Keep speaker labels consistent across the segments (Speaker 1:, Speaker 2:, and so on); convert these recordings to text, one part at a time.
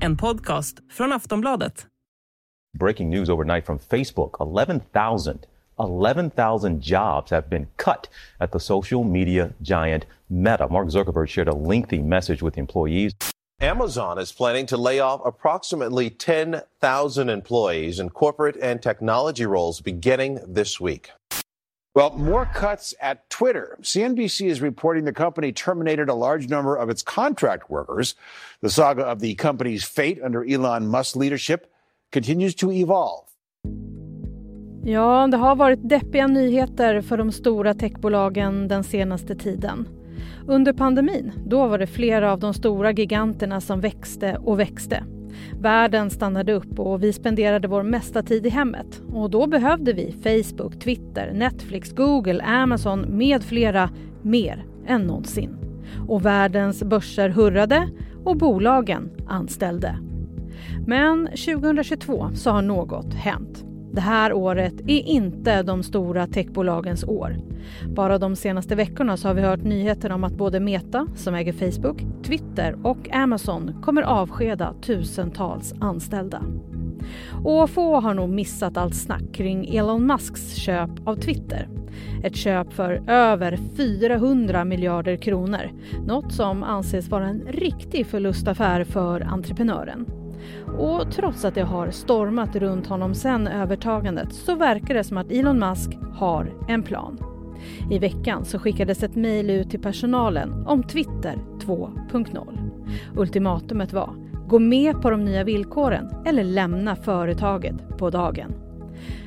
Speaker 1: En podcast från Aftonbladet.
Speaker 2: Breaking news overnight from Facebook 11,000 11,000 jobs have been cut at the social media giant Meta. Mark Zuckerberg shared a lengthy message with employees.
Speaker 3: Amazon is planning to lay off approximately 10,000 employees in corporate and technology roles beginning this week.
Speaker 4: Well, more cuts at Twitter. CNBC is reporting the company terminated a large number of its contract workers. The saga of the company's fate under Elon Musk's leadership continues to evolve.
Speaker 5: Ja, det har varit deppiga nyheter för de stora techbolagen den senaste tiden. Under pandemin, då var det flera av de stora giganterna som växte och växte. Världen stannade upp och vi spenderade vår mesta tid i hemmet. Och då behövde vi Facebook, Twitter, Netflix, Google, Amazon med flera mer än någonsin. Och världens börser hurrade och bolagen anställde. Men 2022 så har något hänt. Det här året är inte de stora techbolagens år. Bara de senaste veckorna så har vi hört nyheter om att både Meta, som äger Facebook, Twitter och Amazon kommer avskeda tusentals anställda. Och få har nog missat allt snack kring Elon Musks köp av Twitter. Ett köp för över 400 miljarder kronor. Något som anses vara en riktig förlustaffär för entreprenören. Och trots att det har stormat runt honom sen övertagandet så verkar det som att Elon Musk har en plan. I veckan så skickades ett mejl ut till personalen om Twitter 2.0. Ultimatumet var gå med på de nya villkoren eller lämna företaget på dagen.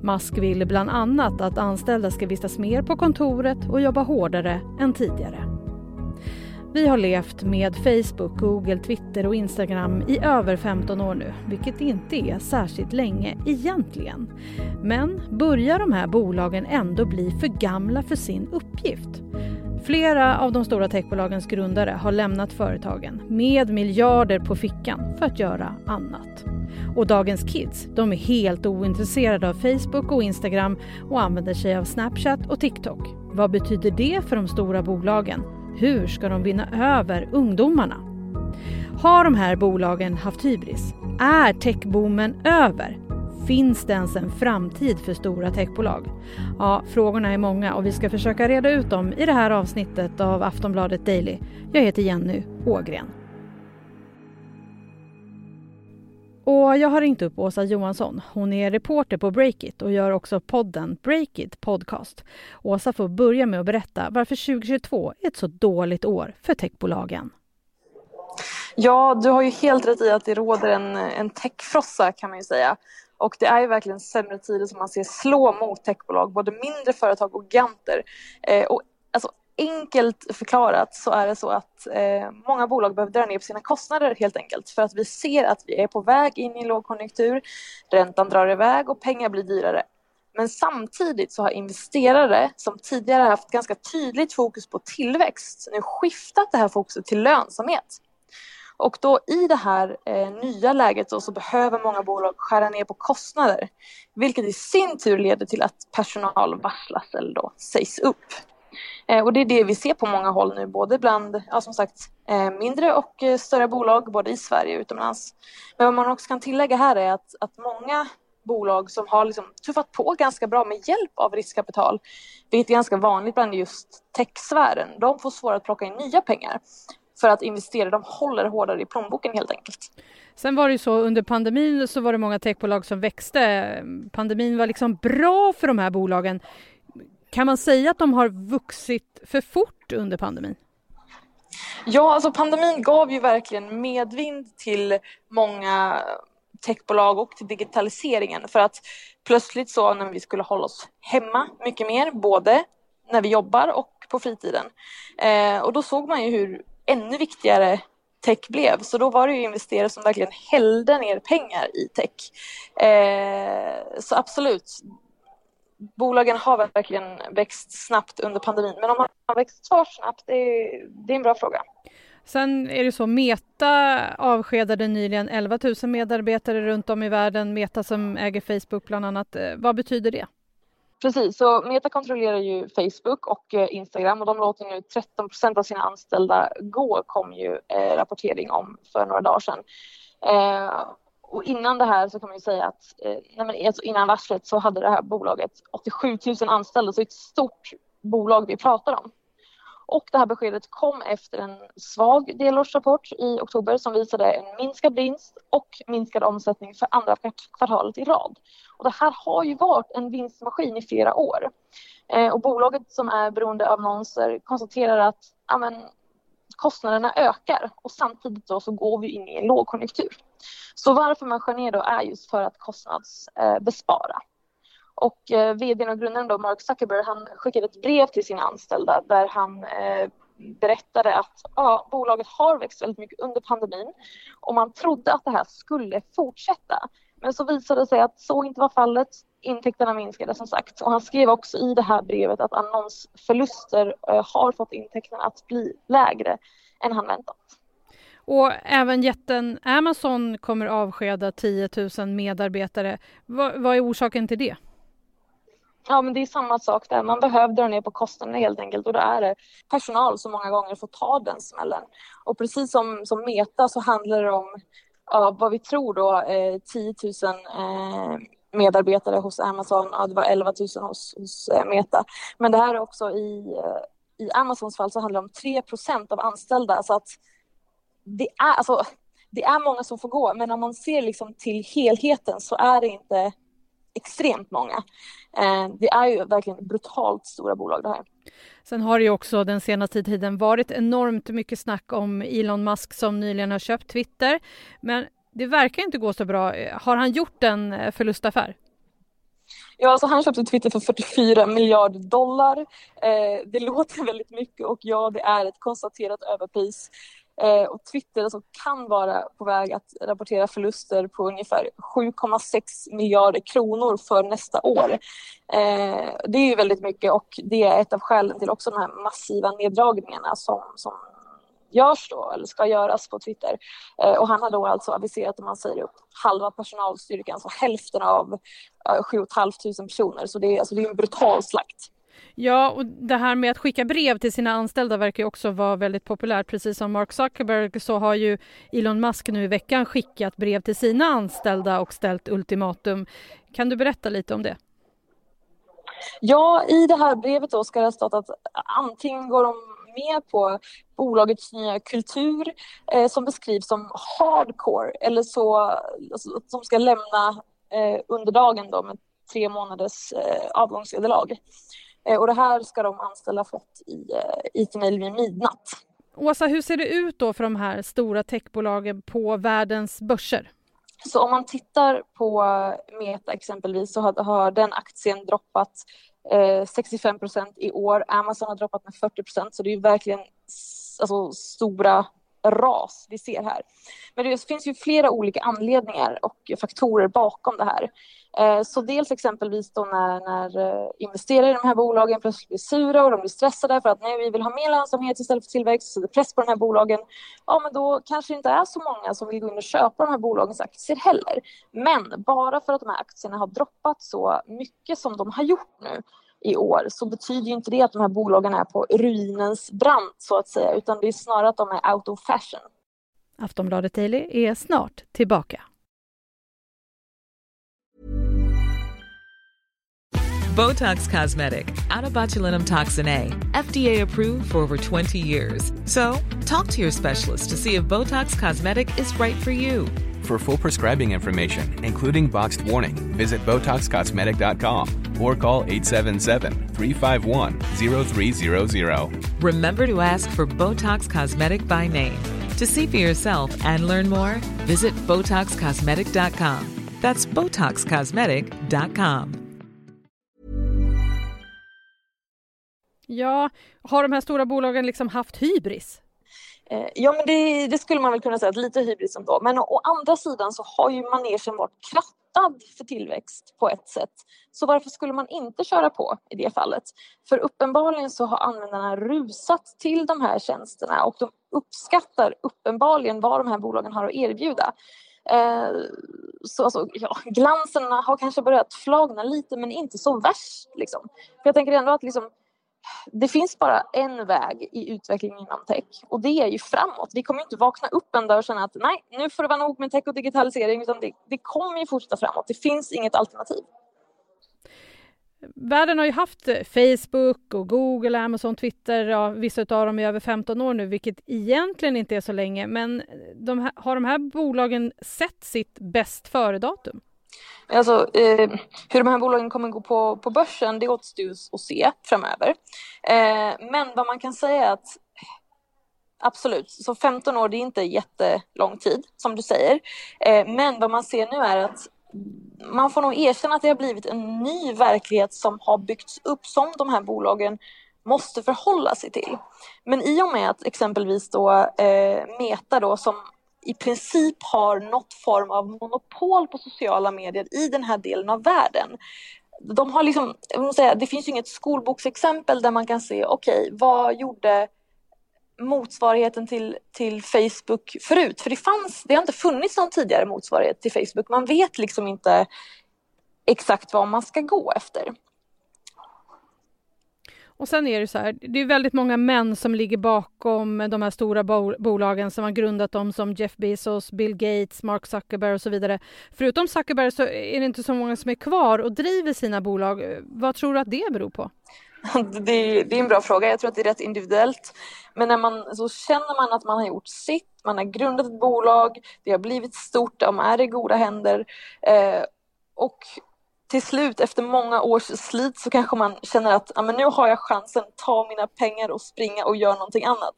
Speaker 5: Musk vill bland annat att anställda ska vistas mer på kontoret och jobba hårdare än tidigare. Vi har levt med Facebook, Google, Twitter och Instagram i över 15 år nu, vilket inte är särskilt länge egentligen. Men börjar de här bolagen ändå bli för gamla för sin uppgift? Flera av de stora techbolagens grundare har lämnat företagen med miljarder på fickan för att göra annat. Och dagens kids, de är helt ointresserade av Facebook och Instagram och använder sig av Snapchat och TikTok. Vad betyder det för de stora bolagen? Hur ska de vinna över ungdomarna? Har de här bolagen haft hybris? Är techboomen över? Finns det ens en framtid för stora techbolag? Ja, frågorna är många och vi ska försöka reda ut dem i det här avsnittet av Aftonbladet Daily. Jag heter Jenny Ågren. Och jag har ringt upp Åsa Johansson. Hon är reporter på Breakit och gör också podden Breakit Podcast. Åsa får börja med att berätta varför 2022 är ett så dåligt år för techbolagen.
Speaker 6: Ja, du har ju helt rätt i att det råder en, en techfrossa kan man ju säga. Och det är ju verkligen sämre tider som man ser slå mot techbolag, både mindre företag och giganter. Eh, och alltså, enkelt förklarat så är det så att eh, många bolag behöver dra ner på sina kostnader helt enkelt för att vi ser att vi är på väg in i en lågkonjunktur, räntan drar iväg och pengar blir dyrare. Men samtidigt så har investerare som tidigare haft ganska tydligt fokus på tillväxt nu skiftat det här fokuset till lönsamhet. Och då i det här eh, nya läget då, så behöver många bolag skära ner på kostnader vilket i sin tur leder till att personal varslas eller då sägs upp. Eh, och det är det vi ser på många håll nu, både bland ja, som sagt, eh, mindre och eh, större bolag, både i Sverige och utomlands. Men vad man också kan tillägga här är att, att många bolag som har liksom tuffat på ganska bra med hjälp av riskkapital, vilket är ganska vanligt bland just techsfären, de får svårare att plocka in nya pengar för att investera. De håller hårdare i plånboken helt enkelt.
Speaker 5: Sen var det ju så under pandemin så var det många techbolag som växte. Pandemin var liksom bra för de här bolagen. Kan man säga att de har vuxit för fort under pandemin?
Speaker 6: Ja, alltså pandemin gav ju verkligen medvind till många techbolag och till digitaliseringen för att plötsligt så när vi skulle hålla oss hemma mycket mer, både när vi jobbar och på fritiden. Eh, och då såg man ju hur ännu viktigare tech blev. Så då var det ju investerare som verkligen hällde ner pengar i tech. Eh, så absolut, bolagen har verkligen växt snabbt under pandemin. Men om man har växt för snabbt, det är, det är en bra fråga.
Speaker 5: Sen är det så, Meta avskedade nyligen 11 000 medarbetare runt om i världen. Meta som äger Facebook bland annat. Eh, vad betyder det?
Speaker 6: Precis, så Meta kontrollerar ju Facebook och eh, Instagram och de låter nu 13 procent av sina anställda gå, kom ju eh, rapportering om för några dagar sedan. Eh, och innan det här så kan man ju säga att eh, alltså innan varslet så hade det här bolaget 87 000 anställda, så ett stort bolag vi pratar om. Och det här beskedet kom efter en svag delårsrapport i oktober som visade en minskad vinst och minskad omsättning för andra kvartalet i rad. Och det här har ju varit en vinstmaskin i flera år. Eh, och bolaget som är beroende av annonser konstaterar att amen, kostnaderna ökar och samtidigt då så går vi in i en lågkonjunktur. Så varför man skär ner då är just för att kostnadsbespara. Eh, och eh, vdn och grundaren då, Mark Zuckerberg, han skickade ett brev till sina anställda där han eh, berättade att ja, bolaget har växt väldigt mycket under pandemin och man trodde att det här skulle fortsätta. Men så visade det sig att så inte var fallet. Intäkterna minskade som sagt och han skrev också i det här brevet att annonsförluster eh, har fått intäkterna att bli lägre än han väntat.
Speaker 5: Och även jätten Amazon kommer avskeda 10 000 medarbetare. vad, vad är orsaken till det?
Speaker 6: Ja, men det är samma sak där. Man behöver dra ner på kostnaderna helt enkelt och då är det personal som många gånger får ta den smällen. Och precis som, som Meta så handlar det om ja, vad vi tror då eh, 10 000 eh, medarbetare hos Amazon. Ja, det var 11 000 hos, hos eh, Meta. Men det här är också i, eh, i Amazons fall så handlar det om 3% av anställda så att det är alltså det är många som får gå, men om man ser liksom till helheten så är det inte extremt många. Eh, det är ju verkligen brutalt stora bolag det här.
Speaker 5: Sen har det ju också den senaste tiden varit enormt mycket snack om Elon Musk som nyligen har köpt Twitter. Men det verkar inte gå så bra. Har han gjort en eh, förlustaffär?
Speaker 6: Ja, alltså han köpte Twitter för 44 miljarder dollar. Eh, det låter väldigt mycket och ja, det är ett konstaterat överpris. Eh, och Twitter alltså kan vara på väg att rapportera förluster på ungefär 7,6 miljarder kronor för nästa år. Eh, det är ju väldigt mycket och det är ett av skälen till också de här massiva neddragningarna som, som görs då, eller ska göras på Twitter. Eh, och han har då alltså aviserat att man säger upp halva personalstyrkan, alltså hälften av eh, 7 500 personer. Så det är, alltså det är en brutal slakt.
Speaker 5: Ja, och det här med att skicka brev till sina anställda verkar också vara väldigt populärt. Precis som Mark Zuckerberg så har ju Elon Musk nu i veckan skickat brev till sina anställda och ställt ultimatum. Kan du berätta lite om det?
Speaker 6: Ja, i det här brevet då ska det ha stått att antingen går de med på bolagets nya kultur eh, som beskrivs som hardcore eller så alltså, som ska lämna eh, under dagen då med tre månaders eh, avgångsvederlag. Eh, och det här ska de anställda fått i eh, IT-mail vid midnatt.
Speaker 5: Åsa, hur ser det ut då för de här stora techbolagen på världens börser?
Speaker 6: Så om man tittar på Meta exempelvis så har, har den aktien droppat eh, 65 procent i år. Amazon har droppat med 40 procent så det är verkligen alltså, stora ras vi ser här. Men det finns ju flera olika anledningar och faktorer bakom det här. Eh, så dels exempelvis då när, när eh, investerare i de här bolagen plötsligt blir sura och de blir stressade för att nej, vi vill ha mer lönsamhet istället för tillväxt, så det press på de här bolagen. Ja, men då kanske det inte är så många som vill gå in och köpa de här bolagens aktier heller. Men bara för att de här aktierna har droppat så mycket som de har gjort nu i år så betyder inte det att de här bolagen är på ruinens brant så att säga, utan det är snarare att de är out of fashion.
Speaker 5: Aftonbladet Daily är snart tillbaka.
Speaker 7: Botox Cosmetic, out toxin A, FDA approved for over 20 years. So, talk to your specialist to see if Botox Cosmetic is right for you.
Speaker 8: For full prescribing information, including boxed warning, visit BotoxCosmetic.com or call 877-351-0300.
Speaker 7: Remember to ask for Botox Cosmetic by name. To see for yourself and learn more, visit BotoxCosmetic.com. That's BotoxCosmetic.com.
Speaker 5: Ja, har de här stora bolagen liksom haft hybris?
Speaker 6: Eh, ja, men det, det, skulle man väl kunna säga, att lite hybris ändå. Men å, å andra sidan så har ju manegen varit krattad för tillväxt på ett sätt. Så varför skulle man inte köra på i det fallet? För uppenbarligen så har användarna rusat till de här tjänsterna och de uppskattar uppenbarligen vad de här bolagen har att erbjuda. Eh, så alltså, ja, glansen har kanske börjat flagna lite men inte så värst. Liksom. För jag tänker ändå att liksom, det finns bara en väg i utvecklingen inom tech och det är ju framåt. Vi kommer inte vakna upp en dag och känna att nej, nu får det vara nog med tech och digitalisering utan det, det kommer ju fortsätta framåt. Det finns inget alternativ.
Speaker 5: Världen har ju haft Facebook och Google, Amazon, Twitter, ja, vissa av dem i över 15 år nu, vilket egentligen inte är så länge. Men de här, har de här bolagen sett sitt bäst före-datum?
Speaker 6: Alltså, eh, hur de här bolagen kommer gå på, på börsen, det återstår att se framöver. Eh, men vad man kan säga är att absolut, så 15 år det är inte jättelång tid som du säger. Eh, men vad man ser nu är att man får nog erkänna att det har blivit en ny verklighet som har byggts upp som de här bolagen måste förhålla sig till. Men i och med att exempelvis då eh, Meta då som i princip har något form av monopol på sociala medier i den här delen av världen. De har liksom, säga, det finns ju inget skolboksexempel där man kan se, okej, okay, vad gjorde motsvarigheten till, till Facebook förut? För det fanns, det har inte funnits någon tidigare motsvarighet till Facebook. Man vet liksom inte exakt vad man ska gå efter.
Speaker 5: Och sen är det så här, det är väldigt många män som ligger bakom de här stora bolagen som har grundat dem som Jeff Bezos, Bill Gates, Mark Zuckerberg och så vidare. Förutom Zuckerberg så är det inte så många som är kvar och driver sina bolag. Vad tror du att det beror på?
Speaker 6: Det är, det är en bra fråga. Jag tror att det är rätt individuellt. Men när man, så känner man att man har gjort sitt, man har grundat ett bolag, det har blivit stort, de är i goda händer. Eh, och till slut efter många års slit så kanske man känner att ah, men nu har jag chansen att ta mina pengar och springa och göra någonting annat.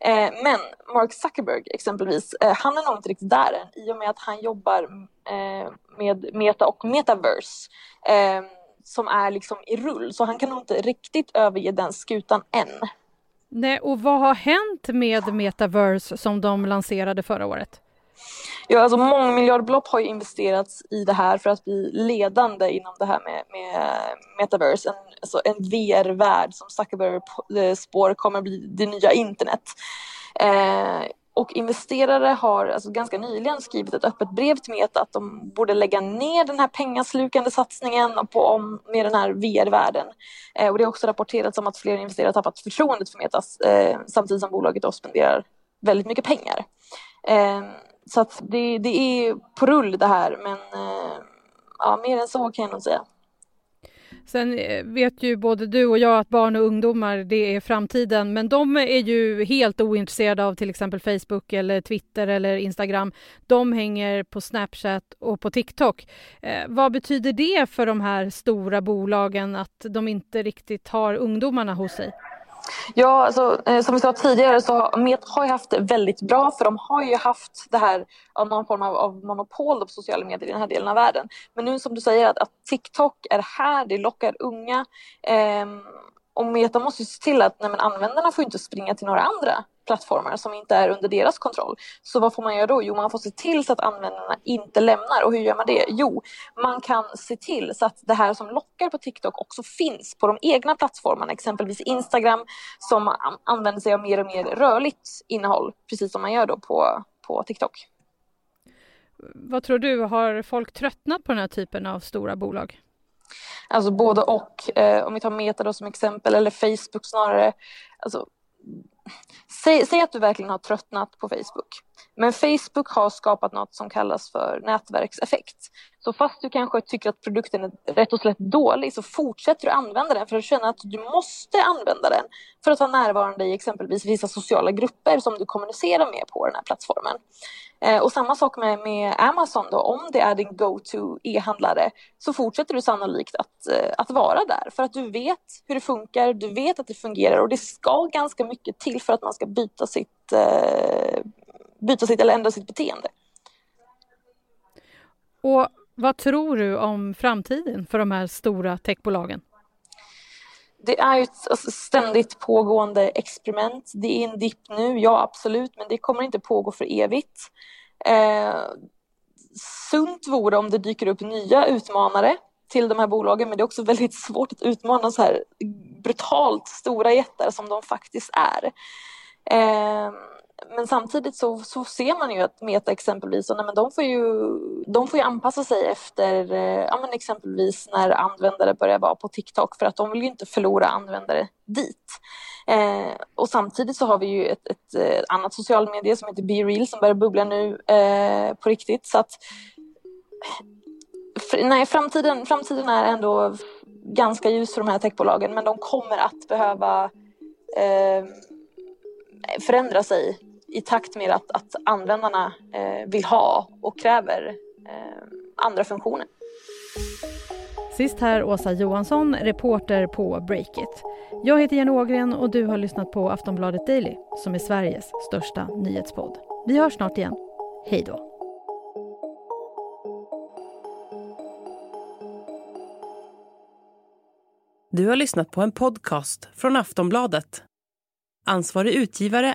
Speaker 6: Eh, men Mark Zuckerberg exempelvis, eh, han är nog inte riktigt där än i och med att han jobbar eh, med Meta och Metaverse eh, som är liksom i rull så han kan nog inte riktigt överge den skutan än.
Speaker 5: Nej, och vad har hänt med Metaverse som de lanserade förra året?
Speaker 6: Ja, alltså mångmiljardbelopp har ju investerats i det här för att bli ledande inom det här med, med metaverse, en, alltså en VR-värld som Zuckerberg eh, spår kommer bli det nya internet. Eh, och investerare har alltså ganska nyligen skrivit ett öppet brev till Meta att de borde lägga ner den här pengaslukande satsningen på, om, med den här VR-världen. Eh, och det har också rapporterats om att fler investerare tappat förtroendet för Meta eh, samtidigt som bolaget då spenderar väldigt mycket pengar. Eh, så att det, det är på rull det här, men eh, ja, mer än så kan jag nog säga.
Speaker 5: Sen eh, vet ju både du och jag att barn och ungdomar det är framtiden men de är ju helt ointresserade av till exempel Facebook eller Twitter eller Instagram. De hänger på Snapchat och på TikTok. Eh, vad betyder det för de här stora bolagen att de inte riktigt har ungdomarna hos sig?
Speaker 6: Ja, alltså, eh, som vi sa tidigare så har Met har ju haft det väldigt bra för de har ju haft det här av någon form av, av monopol på sociala medier i den här delen av världen. Men nu som du säger att, att TikTok är här, det lockar unga. Eh, och Meta måste ju se till att nej, men användarna får inte springa till några andra plattformar som inte är under deras kontroll. Så vad får man göra då? Jo, man får se till så att användarna inte lämnar. Och hur gör man det? Jo, man kan se till så att det här som lockar på TikTok också finns på de egna plattformarna, exempelvis Instagram som använder sig av mer och mer rörligt innehåll, precis som man gör då på, på TikTok.
Speaker 5: Vad tror du, har folk tröttnat på den här typen av stora bolag?
Speaker 6: Alltså både och. Eh, om vi tar Meta då som exempel, eller Facebook snarare. Alltså, säg, säg att du verkligen har tröttnat på Facebook. Men Facebook har skapat något som kallas för nätverkseffekt. Så fast du kanske tycker att produkten är rätt och slätt dålig så fortsätter du använda den för att känna att du måste använda den för att vara närvarande i exempelvis vissa sociala grupper som du kommunicerar med på den här plattformen. Eh, och samma sak med, med Amazon då, om det är din go-to e-handlare så fortsätter du sannolikt att, eh, att vara där för att du vet hur det funkar, du vet att det fungerar och det ska ganska mycket till för att man ska byta sitt, eh, byta sitt eller ändra sitt beteende.
Speaker 5: Och vad tror du om framtiden för de här stora techbolagen?
Speaker 6: Det är ett alltså, ständigt pågående experiment. Det är en dipp nu, ja absolut, men det kommer inte pågå för evigt. Eh, sunt vore om det dyker upp nya utmanare till de här bolagen, men det är också väldigt svårt att utmana så här brutalt stora jättar som de faktiskt är. Eh,
Speaker 9: men samtidigt så, så ser man ju att Meta exempelvis, och nej, men de, får ju, de får ju anpassa sig efter eh, ja, men exempelvis när användare börjar vara på TikTok för att de vill ju inte förlora användare dit. Eh, och samtidigt så har vi ju ett, ett, ett annat social medie som heter BeReal som börjar bubbla nu eh, på riktigt. Så att, nej, framtiden, framtiden är ändå ganska ljus för de här techbolagen men de kommer att behöva eh, förändra sig i takt med att, att användarna eh, vill ha och kräver eh, andra funktioner.
Speaker 5: Sist här Åsa Johansson, reporter på Breakit. Jag heter Jenny Ågren och du har lyssnat på Aftonbladet Daily som är Sveriges största nyhetspodd. Vi hörs snart igen. Hej då.
Speaker 1: Du har lyssnat på en podcast från Aftonbladet. Ansvarig utgivare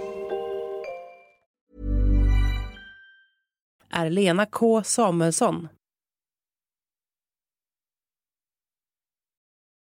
Speaker 1: Är Lena K Samuelsson.